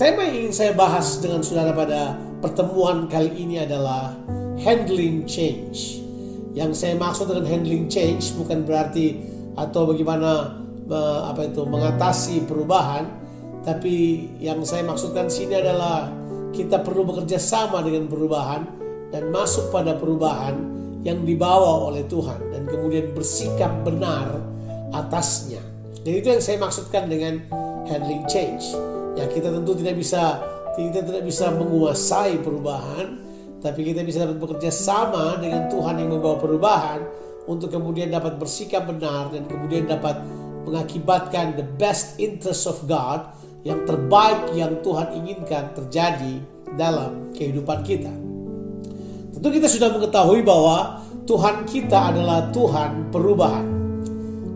tema yang ingin saya bahas dengan saudara pada pertemuan kali ini adalah handling change. Yang saya maksud dengan handling change bukan berarti atau bagaimana apa itu mengatasi perubahan, tapi yang saya maksudkan sini adalah kita perlu bekerja sama dengan perubahan dan masuk pada perubahan yang dibawa oleh Tuhan dan kemudian bersikap benar atasnya. Dan itu yang saya maksudkan dengan handling change. Ya kita tentu tidak bisa kita tidak bisa menguasai perubahan, tapi kita bisa dapat bekerja sama dengan Tuhan yang membawa perubahan untuk kemudian dapat bersikap benar dan kemudian dapat mengakibatkan the best interest of God yang terbaik yang Tuhan inginkan terjadi dalam kehidupan kita. Tentu kita sudah mengetahui bahwa Tuhan kita adalah Tuhan perubahan.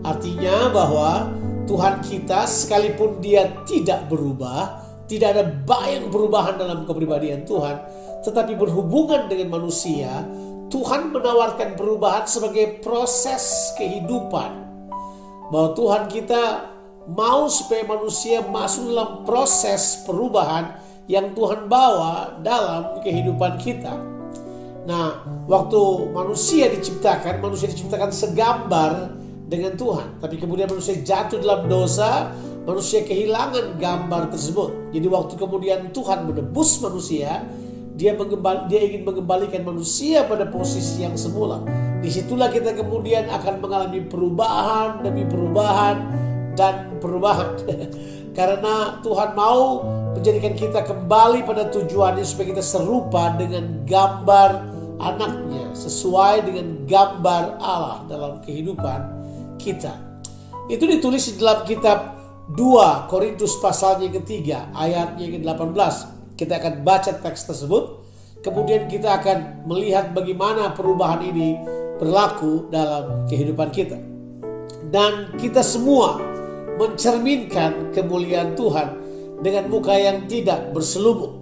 Artinya bahwa Tuhan kita sekalipun dia tidak berubah, tidak ada bayang perubahan dalam kepribadian Tuhan, tetapi berhubungan dengan manusia, Tuhan menawarkan perubahan sebagai proses kehidupan. Bahwa Tuhan kita mau supaya manusia masuk dalam proses perubahan yang Tuhan bawa dalam kehidupan kita. Nah, waktu manusia diciptakan, manusia diciptakan segambar dengan Tuhan. Tapi kemudian manusia jatuh dalam dosa, manusia kehilangan gambar tersebut. Jadi waktu kemudian Tuhan menebus manusia, dia mengembal, dia ingin mengembalikan manusia pada posisi yang semula. Di situlah kita kemudian akan mengalami perubahan demi perubahan dan perubahan. Karena Tuhan mau menjadikan kita kembali pada tujuannya supaya kita serupa dengan gambar anaknya sesuai dengan gambar Allah dalam kehidupan kita. Itu ditulis di dalam kitab 2 Korintus pasalnya ketiga ayatnya ke-18 kita akan baca teks tersebut, kemudian kita akan melihat bagaimana perubahan ini berlaku dalam kehidupan kita. Dan kita semua mencerminkan kemuliaan Tuhan dengan muka yang tidak berselubung.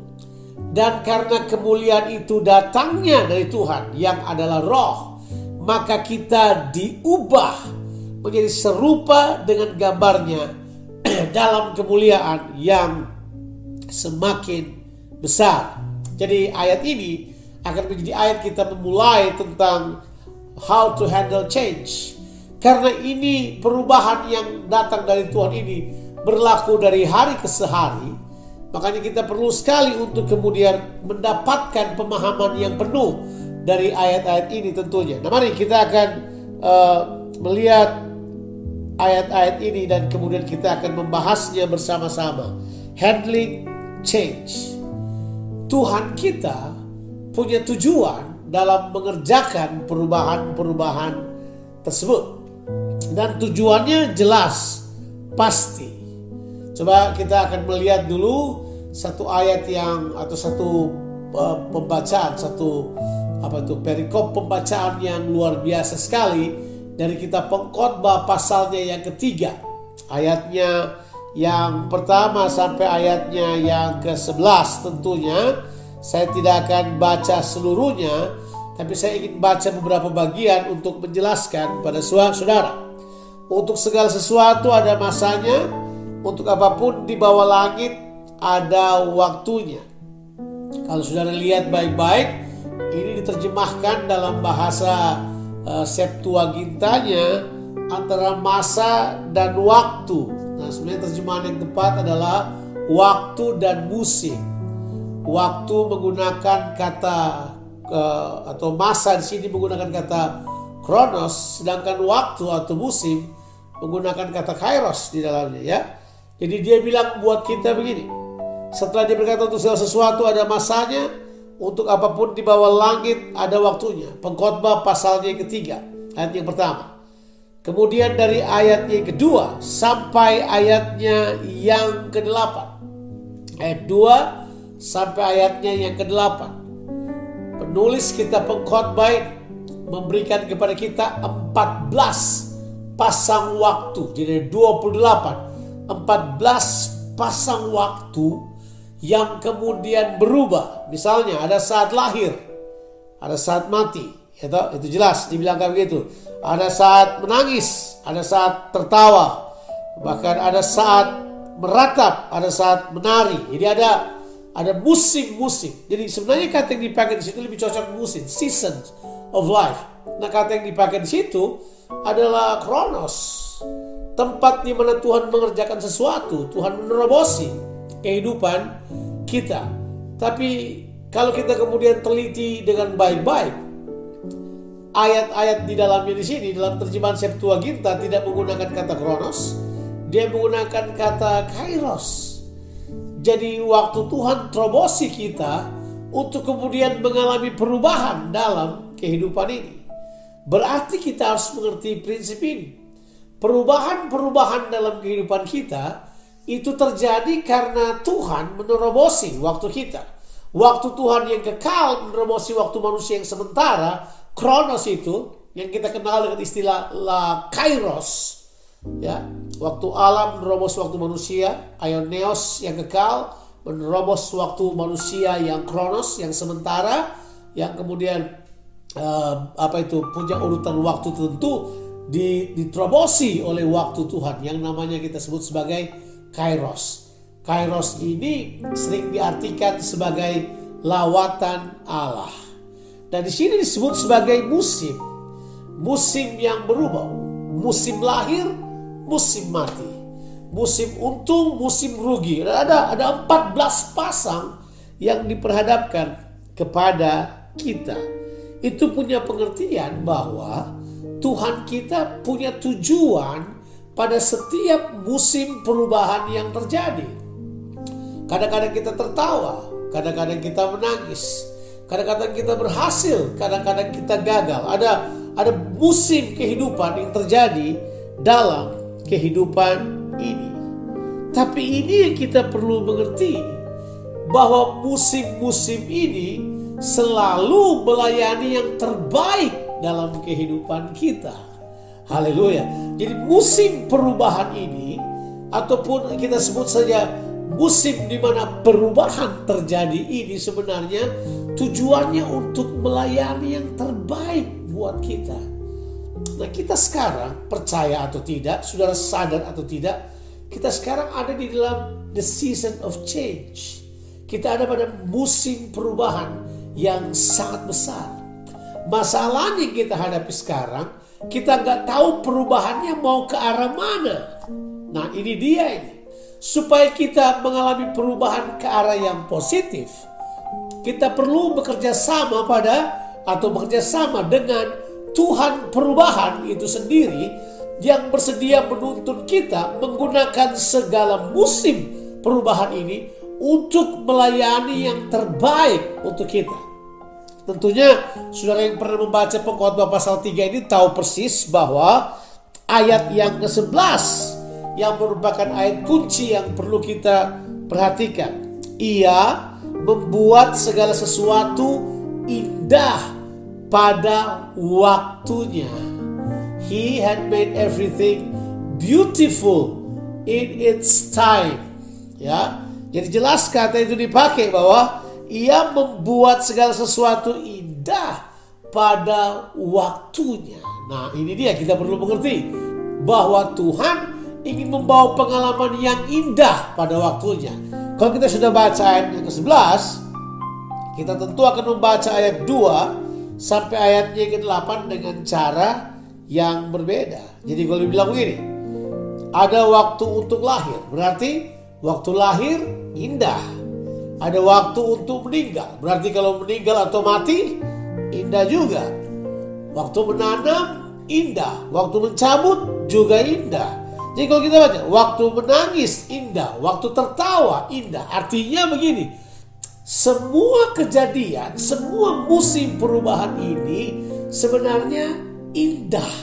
Dan karena kemuliaan itu datangnya dari Tuhan yang adalah roh, maka kita diubah menjadi serupa dengan gambarnya dalam kemuliaan yang semakin besar. Jadi ayat ini akan menjadi ayat kita memulai tentang how to handle change. Karena ini perubahan yang datang dari Tuhan ini berlaku dari hari ke sehari. Makanya kita perlu sekali untuk kemudian mendapatkan pemahaman yang penuh dari ayat-ayat ini tentunya. Nah mari kita akan uh, melihat ayat-ayat ini dan kemudian kita akan membahasnya bersama-sama. Handling change. Tuhan kita punya tujuan dalam mengerjakan perubahan-perubahan tersebut. Dan tujuannya jelas, pasti. Coba kita akan melihat dulu satu ayat yang atau satu uh, pembacaan, satu apa itu perikop pembacaan yang luar biasa sekali dari kita pengkhotbah pasalnya yang ketiga. Ayatnya yang pertama sampai ayatnya yang ke-11 tentunya. Saya tidak akan baca seluruhnya tapi saya ingin baca beberapa bagian untuk menjelaskan pada saudara. Untuk segala sesuatu ada masanya untuk apa pun di bawah langit ada waktunya. Kalau saudara lihat baik-baik ini diterjemahkan dalam bahasa uh, Septuagintanya antara masa dan waktu Nah, sebenarnya terjemahan yang tepat adalah waktu dan musim. Waktu menggunakan kata uh, atau masa di sini menggunakan kata kronos, sedangkan waktu atau musim menggunakan kata kairos di dalamnya ya. Jadi dia bilang buat kita begini. Setelah dia berkata untuk sesuatu ada masanya, untuk apa pun di bawah langit ada waktunya. Pengkhotbah pasalnya yang ketiga, ayat yang pertama. Kemudian dari ayatnya yang kedua sampai ayatnya yang ke-8. Ayat 2 sampai ayatnya yang ke-8. Penulis kita pengkhotbah memberikan kepada kita 14 pasang waktu. Jadi 28. 14 pasang waktu yang kemudian berubah. Misalnya ada saat lahir, ada saat mati, ya itu jelas dibilangkan begitu ada saat menangis, ada saat tertawa, bahkan ada saat meratap, ada saat menari. Jadi ada ada musim-musim. Jadi sebenarnya kata yang dipakai di situ lebih cocok musim, seasons of life. Nah kata yang dipakai di situ adalah kronos. Tempat di mana Tuhan mengerjakan sesuatu, Tuhan menerobosi kehidupan kita. Tapi kalau kita kemudian teliti dengan baik-baik, ayat-ayat di dalamnya di sini dalam terjemahan Septuaginta tidak menggunakan kata kronos, dia menggunakan kata kairos. Jadi waktu Tuhan terobosi kita untuk kemudian mengalami perubahan dalam kehidupan ini. Berarti kita harus mengerti prinsip ini. Perubahan-perubahan dalam kehidupan kita itu terjadi karena Tuhan menerobosi waktu kita. Waktu Tuhan yang kekal menerobosi waktu manusia yang sementara, kronos itu yang kita kenal dengan istilah la kairos Ya, waktu alam menerobos waktu manusia, Ioneos yang kekal menerobos waktu manusia yang kronos, yang sementara, yang kemudian uh, apa itu punya urutan waktu tertentu diterobosi oleh waktu Tuhan yang namanya kita sebut sebagai kairos. Kairos ini sering diartikan sebagai lawatan Allah. Dan di sini disebut sebagai musim. Musim yang berubah. Musim lahir musim mati, musim untung, musim rugi. Ada ada 14 pasang yang diperhadapkan kepada kita. Itu punya pengertian bahwa Tuhan kita punya tujuan pada setiap musim perubahan yang terjadi. Kadang-kadang kita tertawa, kadang-kadang kita menangis, kadang-kadang kita berhasil, kadang-kadang kita gagal. Ada ada musim kehidupan yang terjadi dalam kehidupan ini. Tapi ini yang kita perlu mengerti bahwa musim-musim ini selalu melayani yang terbaik dalam kehidupan kita. Haleluya. Jadi musim perubahan ini ataupun kita sebut saja musim di mana perubahan terjadi ini sebenarnya tujuannya untuk melayani yang terbaik buat kita. Nah kita sekarang percaya atau tidak, saudara sadar atau tidak, kita sekarang ada di dalam the season of change. Kita ada pada musim perubahan yang sangat besar. Masalahnya kita hadapi sekarang, kita nggak tahu perubahannya mau ke arah mana. Nah ini dia ini. Supaya kita mengalami perubahan ke arah yang positif, kita perlu bekerja sama pada atau bekerja sama dengan Tuhan perubahan itu sendiri yang bersedia menuntun kita menggunakan segala musim perubahan ini untuk melayani yang terbaik untuk kita. Tentunya saudara yang pernah membaca pengkhotbah pasal 3 ini tahu persis bahwa ayat yang ke-11 yang merupakan ayat kunci yang perlu kita perhatikan. Ia membuat segala sesuatu indah pada waktunya. He had made everything beautiful in its time. Ya, jadi jelas kata itu dipakai bahwa ia membuat segala sesuatu indah pada waktunya. Nah, ini dia kita perlu mengerti bahwa Tuhan ingin membawa pengalaman yang indah pada waktunya. Kalau kita sudah baca ayat yang ke-11, kita tentu akan membaca ayat 2 sampai ayatnya ke-8 dengan cara yang berbeda. Jadi kalau dibilang begini, ada waktu untuk lahir, berarti waktu lahir indah. Ada waktu untuk meninggal, berarti kalau meninggal atau mati indah juga. Waktu menanam indah, waktu mencabut juga indah. Jadi kalau kita baca, waktu menangis indah, waktu tertawa indah. Artinya begini, semua kejadian, semua musim perubahan ini sebenarnya indah.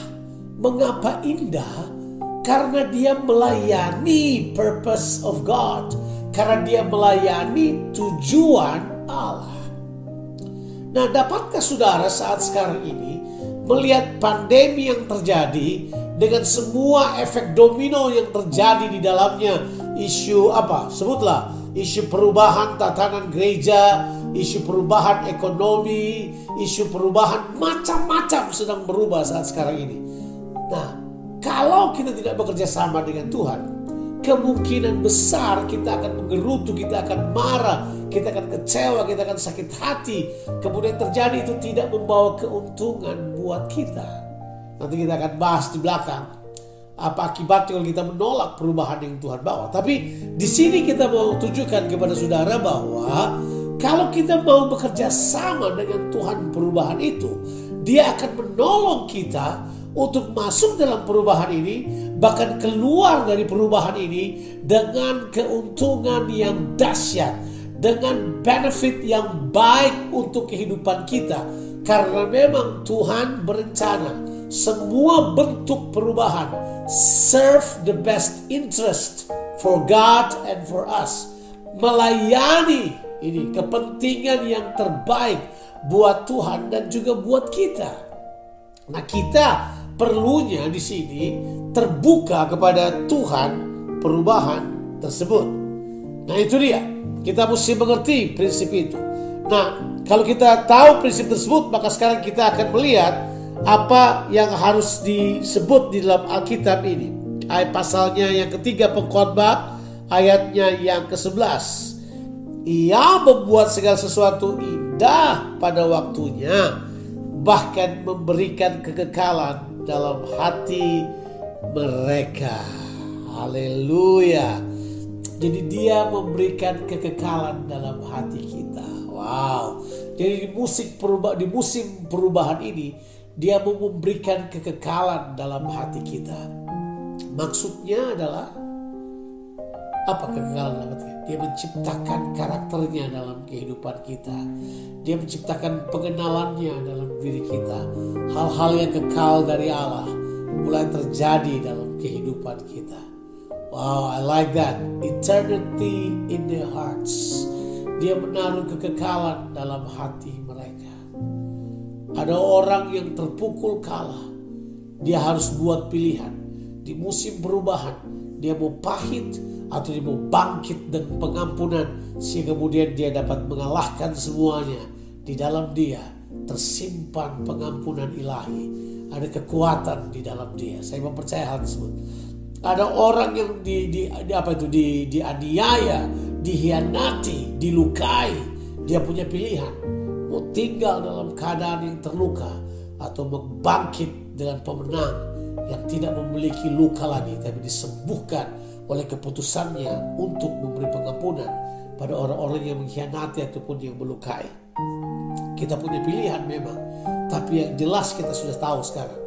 Mengapa indah? Karena dia melayani purpose of God. Karena dia melayani tujuan Allah. Nah, dapatkah saudara saat sekarang ini melihat pandemi yang terjadi dengan semua efek domino yang terjadi di dalamnya isu apa? Sebutlah isu perubahan tatanan gereja, isu perubahan ekonomi, isu perubahan macam-macam sedang berubah saat sekarang ini. Nah, kalau kita tidak bekerja sama dengan Tuhan, kemungkinan besar kita akan menggerutu, kita akan marah, kita akan kecewa, kita akan sakit hati. Kemudian terjadi itu tidak membawa keuntungan buat kita. Nanti kita akan bahas di belakang apa akibatnya kalau kita menolak perubahan yang Tuhan bawa. Tapi di sini kita mau tunjukkan kepada saudara bahwa kalau kita mau bekerja sama dengan Tuhan perubahan itu, Dia akan menolong kita untuk masuk dalam perubahan ini, bahkan keluar dari perubahan ini dengan keuntungan yang dahsyat, dengan benefit yang baik untuk kehidupan kita. Karena memang Tuhan berencana semua bentuk perubahan serve the best interest for God and for us. Melayani ini kepentingan yang terbaik buat Tuhan dan juga buat kita. Nah, kita perlunya di sini terbuka kepada Tuhan perubahan tersebut. Nah, itu dia. Kita mesti mengerti prinsip itu. Nah, kalau kita tahu prinsip tersebut, maka sekarang kita akan melihat apa yang harus disebut di dalam Alkitab ini. Ayat pasalnya yang ketiga pengkhotbah, ayatnya yang ke-11. Ia membuat segala sesuatu indah pada waktunya, bahkan memberikan kekekalan dalam hati mereka. Haleluya. Jadi dia memberikan kekekalan dalam hati kita. Wow. Jadi di musik perubah di musim perubahan ini dia mau memberikan kekekalan dalam hati kita. Maksudnya adalah apa kekekalan dalam hati kita? Dia menciptakan karakternya dalam kehidupan kita. Dia menciptakan pengenalannya dalam diri kita. Hal-hal yang kekal dari Allah mulai terjadi dalam kehidupan kita. Wow, I like that. Eternity in their hearts. Dia menaruh kekekalan dalam hati mereka. Ada orang yang terpukul kalah. Dia harus buat pilihan. Di musim perubahan, dia mau pahit atau dia mau bangkit dan pengampunan sehingga kemudian dia dapat mengalahkan semuanya. Di dalam dia tersimpan pengampunan ilahi. Ada kekuatan di dalam dia. Saya mempercaya hal tersebut. Ada orang yang di, di, di apa itu di dianiaya, dihianati, dilukai. Dia punya pilihan. Mau tinggal dalam keadaan yang terluka atau membangkit dengan pemenang yang tidak memiliki luka lagi tapi disembuhkan oleh keputusannya untuk memberi pengampunan pada orang-orang yang mengkhianati ataupun yang melukai. Kita punya pilihan memang, tapi yang jelas kita sudah tahu sekarang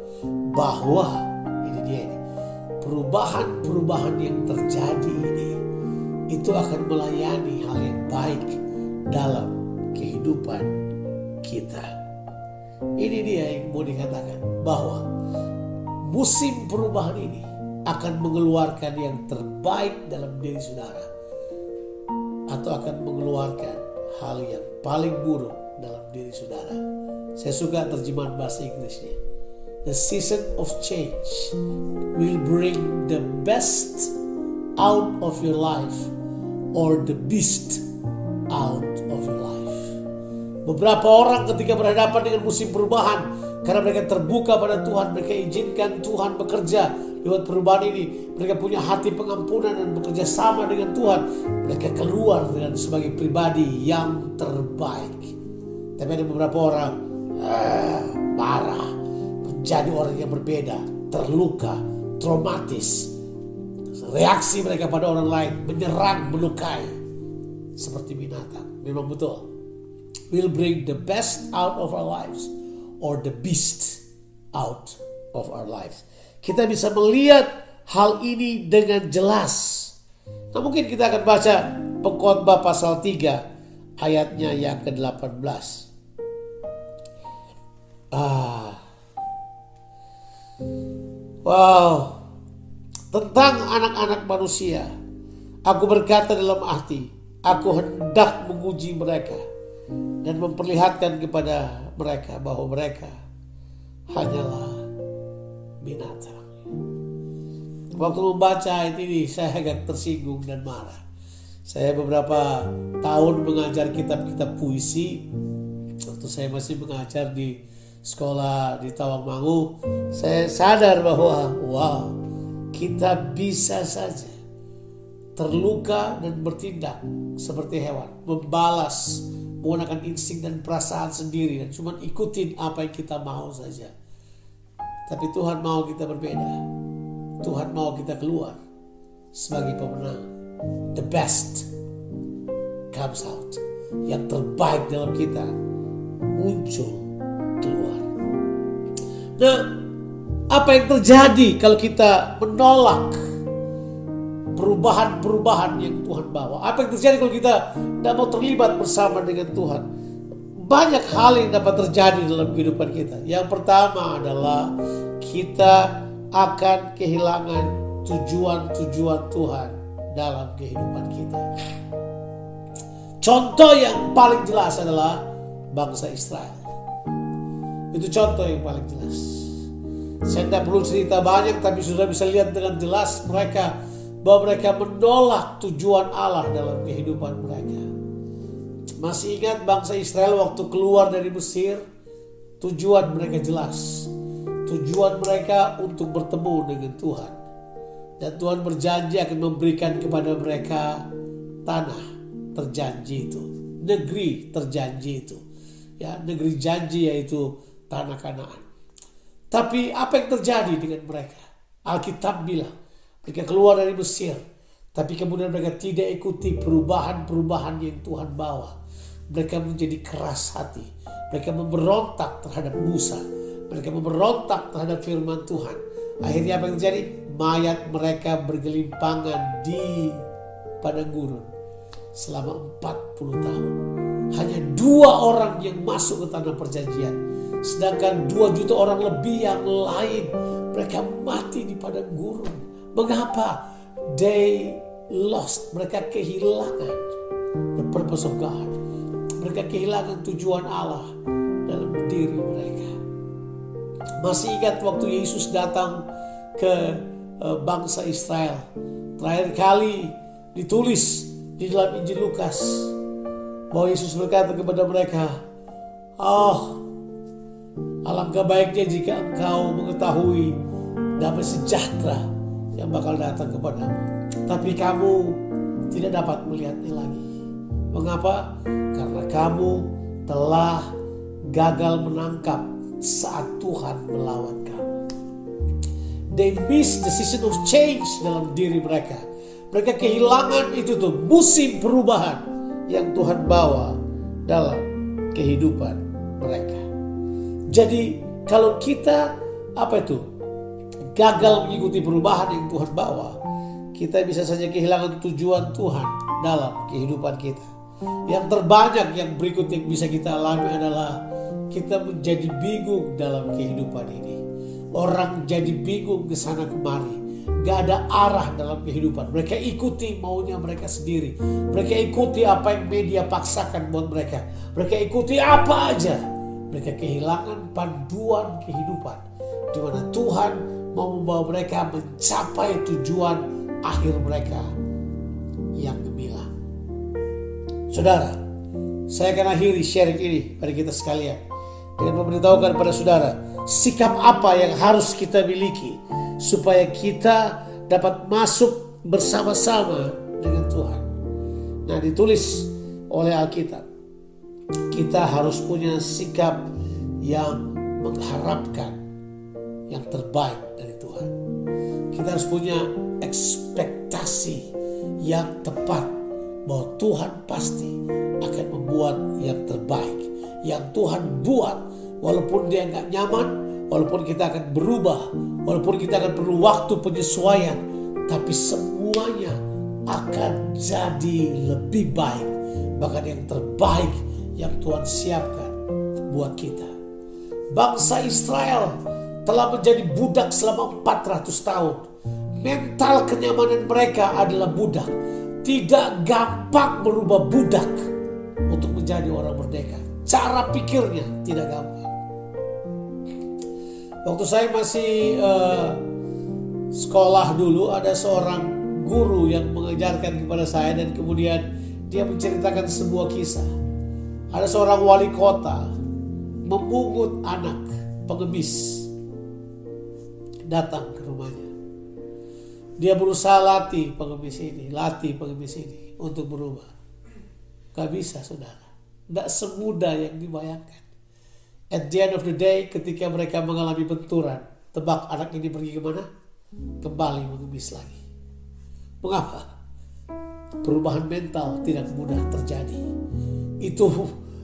bahwa ini dia ini perubahan-perubahan yang terjadi ini itu akan melayani hal yang baik dalam kehidupan kita. Ini dia yang mau dikatakan bahwa musim perubahan ini akan mengeluarkan yang terbaik dalam diri saudara atau akan mengeluarkan hal yang paling buruk dalam diri saudara. Saya suka terjemahan bahasa Inggrisnya the season of change will bring the best out of your life or the beast out of your life. Beberapa orang ketika berhadapan dengan musim perubahan karena mereka terbuka pada Tuhan, mereka izinkan Tuhan bekerja lewat perubahan ini. Mereka punya hati pengampunan dan bekerja sama dengan Tuhan. Mereka keluar dengan sebagai pribadi yang terbaik. Tapi ada beberapa orang ah, marah, jadi orang yang berbeda, terluka, traumatis. Reaksi mereka pada orang lain menyerang, melukai seperti binatang. Memang betul. Will bring the best out of our lives or the beast out of our lives. Kita bisa melihat hal ini dengan jelas. Nah, mungkin kita akan baca pengkhotbah pasal 3 ayatnya yang ke-18. Ah, Wow, tentang anak-anak manusia, aku berkata dalam hati, aku hendak menguji mereka dan memperlihatkan kepada mereka bahwa mereka hanyalah binatang. Waktu membaca ayat ini saya agak tersinggung dan marah. Saya beberapa tahun mengajar kitab-kitab puisi. Waktu saya masih mengajar di sekolah di Tawangmangu, saya sadar bahwa wow, kita bisa saja terluka dan bertindak seperti hewan, membalas menggunakan insting dan perasaan sendiri dan cuma ikutin apa yang kita mau saja. Tapi Tuhan mau kita berbeda. Tuhan mau kita keluar sebagai pemenang. The best comes out. Yang terbaik dalam kita muncul keluar. Nah, apa yang terjadi kalau kita menolak perubahan-perubahan yang Tuhan bawa. Apa yang terjadi kalau kita tidak mau terlibat bersama dengan Tuhan? Banyak hal yang dapat terjadi dalam kehidupan kita. Yang pertama adalah kita akan kehilangan tujuan-tujuan Tuhan dalam kehidupan kita. Contoh yang paling jelas adalah bangsa Israel. Itu contoh yang paling jelas. Saya tidak perlu cerita banyak, tapi sudah bisa lihat dengan jelas mereka bahwa mereka menolak tujuan Allah dalam kehidupan mereka. Masih ingat bangsa Israel waktu keluar dari Mesir, tujuan mereka jelas. Tujuan mereka untuk bertemu dengan Tuhan. Dan Tuhan berjanji akan memberikan kepada mereka tanah terjanji itu, negeri terjanji itu. Ya, negeri janji yaitu tanah Kanaan. Tapi apa yang terjadi dengan mereka? Alkitab bilang mereka keluar dari Mesir. Tapi kemudian mereka tidak ikuti perubahan-perubahan yang Tuhan bawa. Mereka menjadi keras hati. Mereka memberontak terhadap Musa. Mereka memberontak terhadap firman Tuhan. Akhirnya apa yang terjadi? Mayat mereka bergelimpangan di padang gurun selama 40 tahun. Hanya dua orang yang masuk ke tanah perjanjian. Sedangkan dua juta orang lebih yang lain mereka mati di padang gurun. Mengapa? They lost. Mereka kehilangan the purpose of God. Mereka kehilangan tujuan Allah dalam diri mereka. Masih ingat waktu Yesus datang ke uh, bangsa Israel. Terakhir kali ditulis di dalam Injil Lukas bahwa Yesus berkata kepada mereka, "Oh, alangkah baiknya jika engkau mengetahui damai sejahtera yang bakal datang kepadamu. Tapi kamu tidak dapat melihatnya lagi. Mengapa? Karena kamu telah gagal menangkap saat Tuhan melawan kamu. They miss the season of change dalam diri mereka. Mereka kehilangan itu tuh musim perubahan yang Tuhan bawa dalam kehidupan mereka. Jadi kalau kita apa itu gagal mengikuti perubahan yang Tuhan bawa, kita bisa saja kehilangan tujuan Tuhan dalam kehidupan kita. Yang terbanyak yang berikut yang bisa kita alami adalah kita menjadi bingung dalam kehidupan ini. Orang jadi bingung ke sana kemari. Gak ada arah dalam kehidupan. Mereka ikuti maunya mereka sendiri. Mereka ikuti apa yang media paksakan buat mereka. Mereka ikuti apa aja. Mereka kehilangan panduan kehidupan. Di mana Tuhan mau membawa mereka mencapai tujuan akhir mereka yang gemilang. Saudara, saya akan akhiri sharing ini pada kita sekalian dengan memberitahukan pada saudara sikap apa yang harus kita miliki supaya kita dapat masuk bersama-sama dengan Tuhan. Nah, ditulis oleh Alkitab. Kita harus punya sikap yang mengharapkan yang terbaik dari Tuhan. Kita harus punya ekspektasi yang tepat bahwa Tuhan pasti akan membuat yang terbaik. Yang Tuhan buat walaupun dia nggak nyaman, walaupun kita akan berubah, walaupun kita akan perlu waktu penyesuaian, tapi semuanya akan jadi lebih baik. Bahkan yang terbaik yang Tuhan siapkan buat kita. Bangsa Israel telah menjadi budak selama 400 tahun. Mental kenyamanan mereka adalah budak. Tidak gampang merubah budak untuk menjadi orang merdeka. Cara pikirnya tidak gampang. Waktu saya masih uh, sekolah dulu ada seorang guru yang mengajarkan kepada saya dan kemudian dia menceritakan sebuah kisah. Ada seorang wali kota memungut anak pengemis datang ke rumahnya. Dia berusaha latih pengemis ini, latih pengemis ini untuk berubah. Gak bisa saudara. Tidak semudah yang dibayangkan. At the end of the day ketika mereka mengalami benturan. Tebak anak ini pergi ke mana? Kembali mengemis lagi. Mengapa? Perubahan mental tidak mudah terjadi. Itu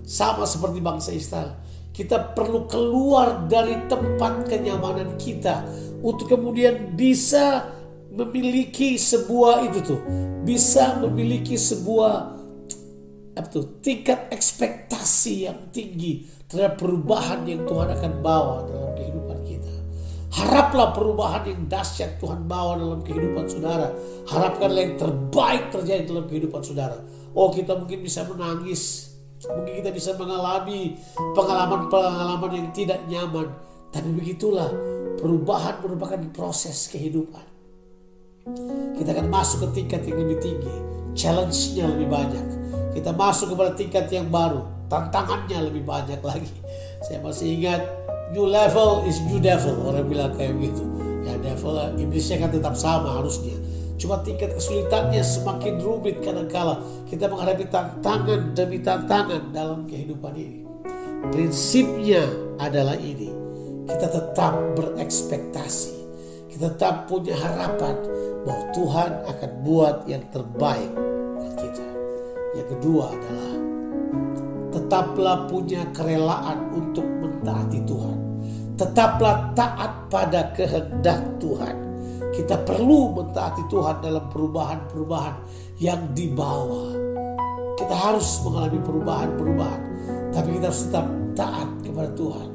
sama seperti bangsa Israel. Kita perlu keluar dari tempat kenyamanan kita untuk kemudian bisa memiliki sebuah itu tuh, bisa memiliki sebuah apa tuh, tingkat ekspektasi yang tinggi terhadap perubahan yang Tuhan akan bawa dalam kehidupan kita. Haraplah perubahan yang dahsyat Tuhan bawa dalam kehidupan saudara. Harapkanlah yang terbaik terjadi dalam kehidupan saudara. Oh kita mungkin bisa menangis. Mungkin kita bisa mengalami pengalaman-pengalaman yang tidak nyaman. Tapi begitulah perubahan merupakan proses kehidupan. Kita akan masuk ke tingkat yang lebih tinggi. Challenge-nya lebih banyak kita masuk kepada tingkat yang baru, tantangannya lebih banyak lagi. Saya masih ingat new level is new devil orang bilang kayak gitu. Ya devil iblisnya kan tetap sama harusnya. Cuma tingkat kesulitannya semakin rumit kadang-kala kita menghadapi tantangan demi tantangan dalam kehidupan ini. Prinsipnya adalah ini. Kita tetap berekspektasi. Kita tetap punya harapan bahwa Tuhan akan buat yang terbaik buat kita. Yang kedua adalah tetaplah punya kerelaan untuk mentaati Tuhan. Tetaplah taat pada kehendak Tuhan. Kita perlu mentaati Tuhan dalam perubahan-perubahan yang dibawa. Kita harus mengalami perubahan-perubahan, tapi kita harus tetap taat kepada Tuhan.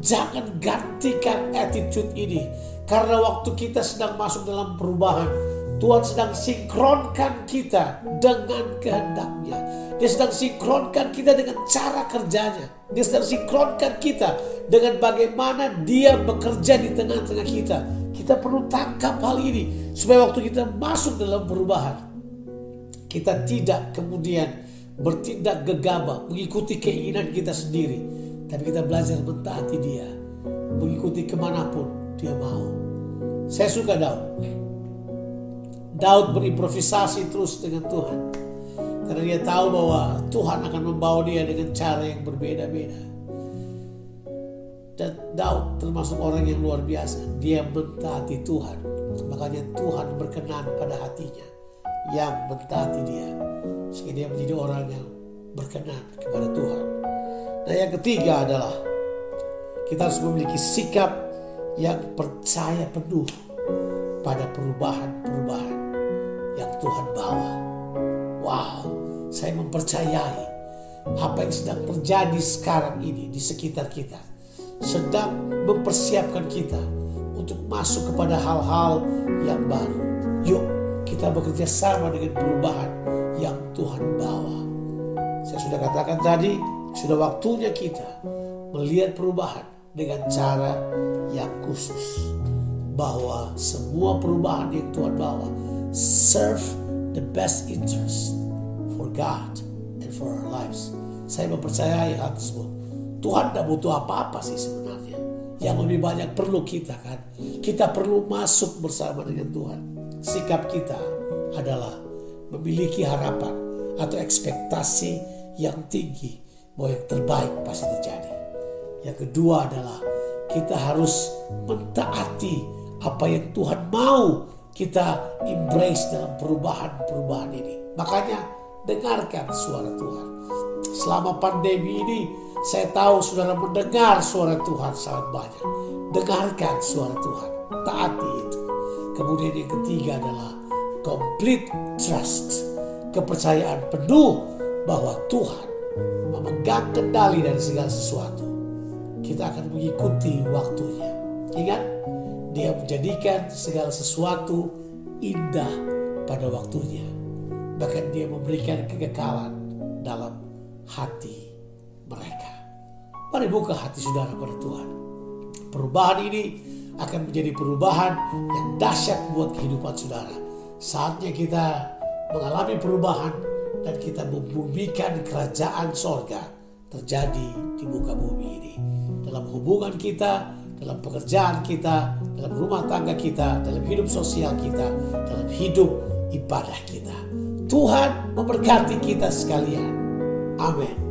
Jangan gantikan attitude ini, karena waktu kita sedang masuk dalam perubahan, Tuhan sedang sinkronkan kita dengan kehendaknya. Dia sedang sinkronkan kita dengan cara kerjanya. Dia sedang sinkronkan kita dengan bagaimana dia bekerja di tengah-tengah kita. Kita perlu tangkap hal ini supaya waktu kita masuk dalam perubahan. Kita tidak kemudian bertindak gegabah mengikuti keinginan kita sendiri. Tapi kita belajar mentaati dia. Mengikuti ke mana pun dia mau. Saya suka Daud. Daud berimprovisasi terus dengan Tuhan. Karena dia tahu bahwa Tuhan akan membawa dia dengan cara yang berbeda-beda. Dan Daud termasuk orang yang luar biasa. Dia mentaati Tuhan. Makanya Tuhan berkenan pada hatinya yang mentaati dia. Sehingga dia menjadi orang yang berkenan kepada Tuhan. Nah yang ketiga adalah kita harus memiliki sikap yang percaya penuh pada perubahan-perubahan Tuhan bawa. Wow, saya mempercayai apa yang sedang terjadi sekarang ini di sekitar kita sedang mempersiapkan kita untuk masuk kepada hal-hal yang baru. Yuk, kita bekerja sama dengan perubahan yang Tuhan bawa. Saya sudah katakan tadi, sudah waktunya kita melihat perubahan dengan cara yang khusus. Bahwa semua perubahan yang Tuhan bawa serve the best interest for God and for our lives. Saya mempercayai hal tersebut. Tuhan tidak butuh apa-apa sih sebenarnya. Yang lebih banyak perlu kita kan. Kita perlu masuk bersama dengan Tuhan. Sikap kita adalah memiliki harapan atau ekspektasi yang tinggi bahwa yang terbaik pasti terjadi. Yang kedua adalah kita harus mentaati apa yang Tuhan mau kita embrace dalam perubahan-perubahan ini. Makanya dengarkan suara Tuhan. Selama pandemi ini saya tahu saudara mendengar suara Tuhan sangat banyak. Dengarkan suara Tuhan. Taati itu. Kemudian yang ketiga adalah complete trust. Kepercayaan penuh bahwa Tuhan memegang kendali dari segala sesuatu. Kita akan mengikuti waktunya. Ingat, dia menjadikan segala sesuatu indah pada waktunya. Bahkan dia memberikan kekekalan dalam hati mereka. Mari buka hati saudara pada Tuhan. Perubahan ini akan menjadi perubahan yang dahsyat buat kehidupan saudara. Saatnya kita mengalami perubahan dan kita membumikan kerajaan sorga terjadi di muka bumi ini. Dalam hubungan kita dalam pekerjaan kita, dalam rumah tangga kita, dalam hidup sosial kita, dalam hidup ibadah kita. Tuhan memberkati kita sekalian. Amin.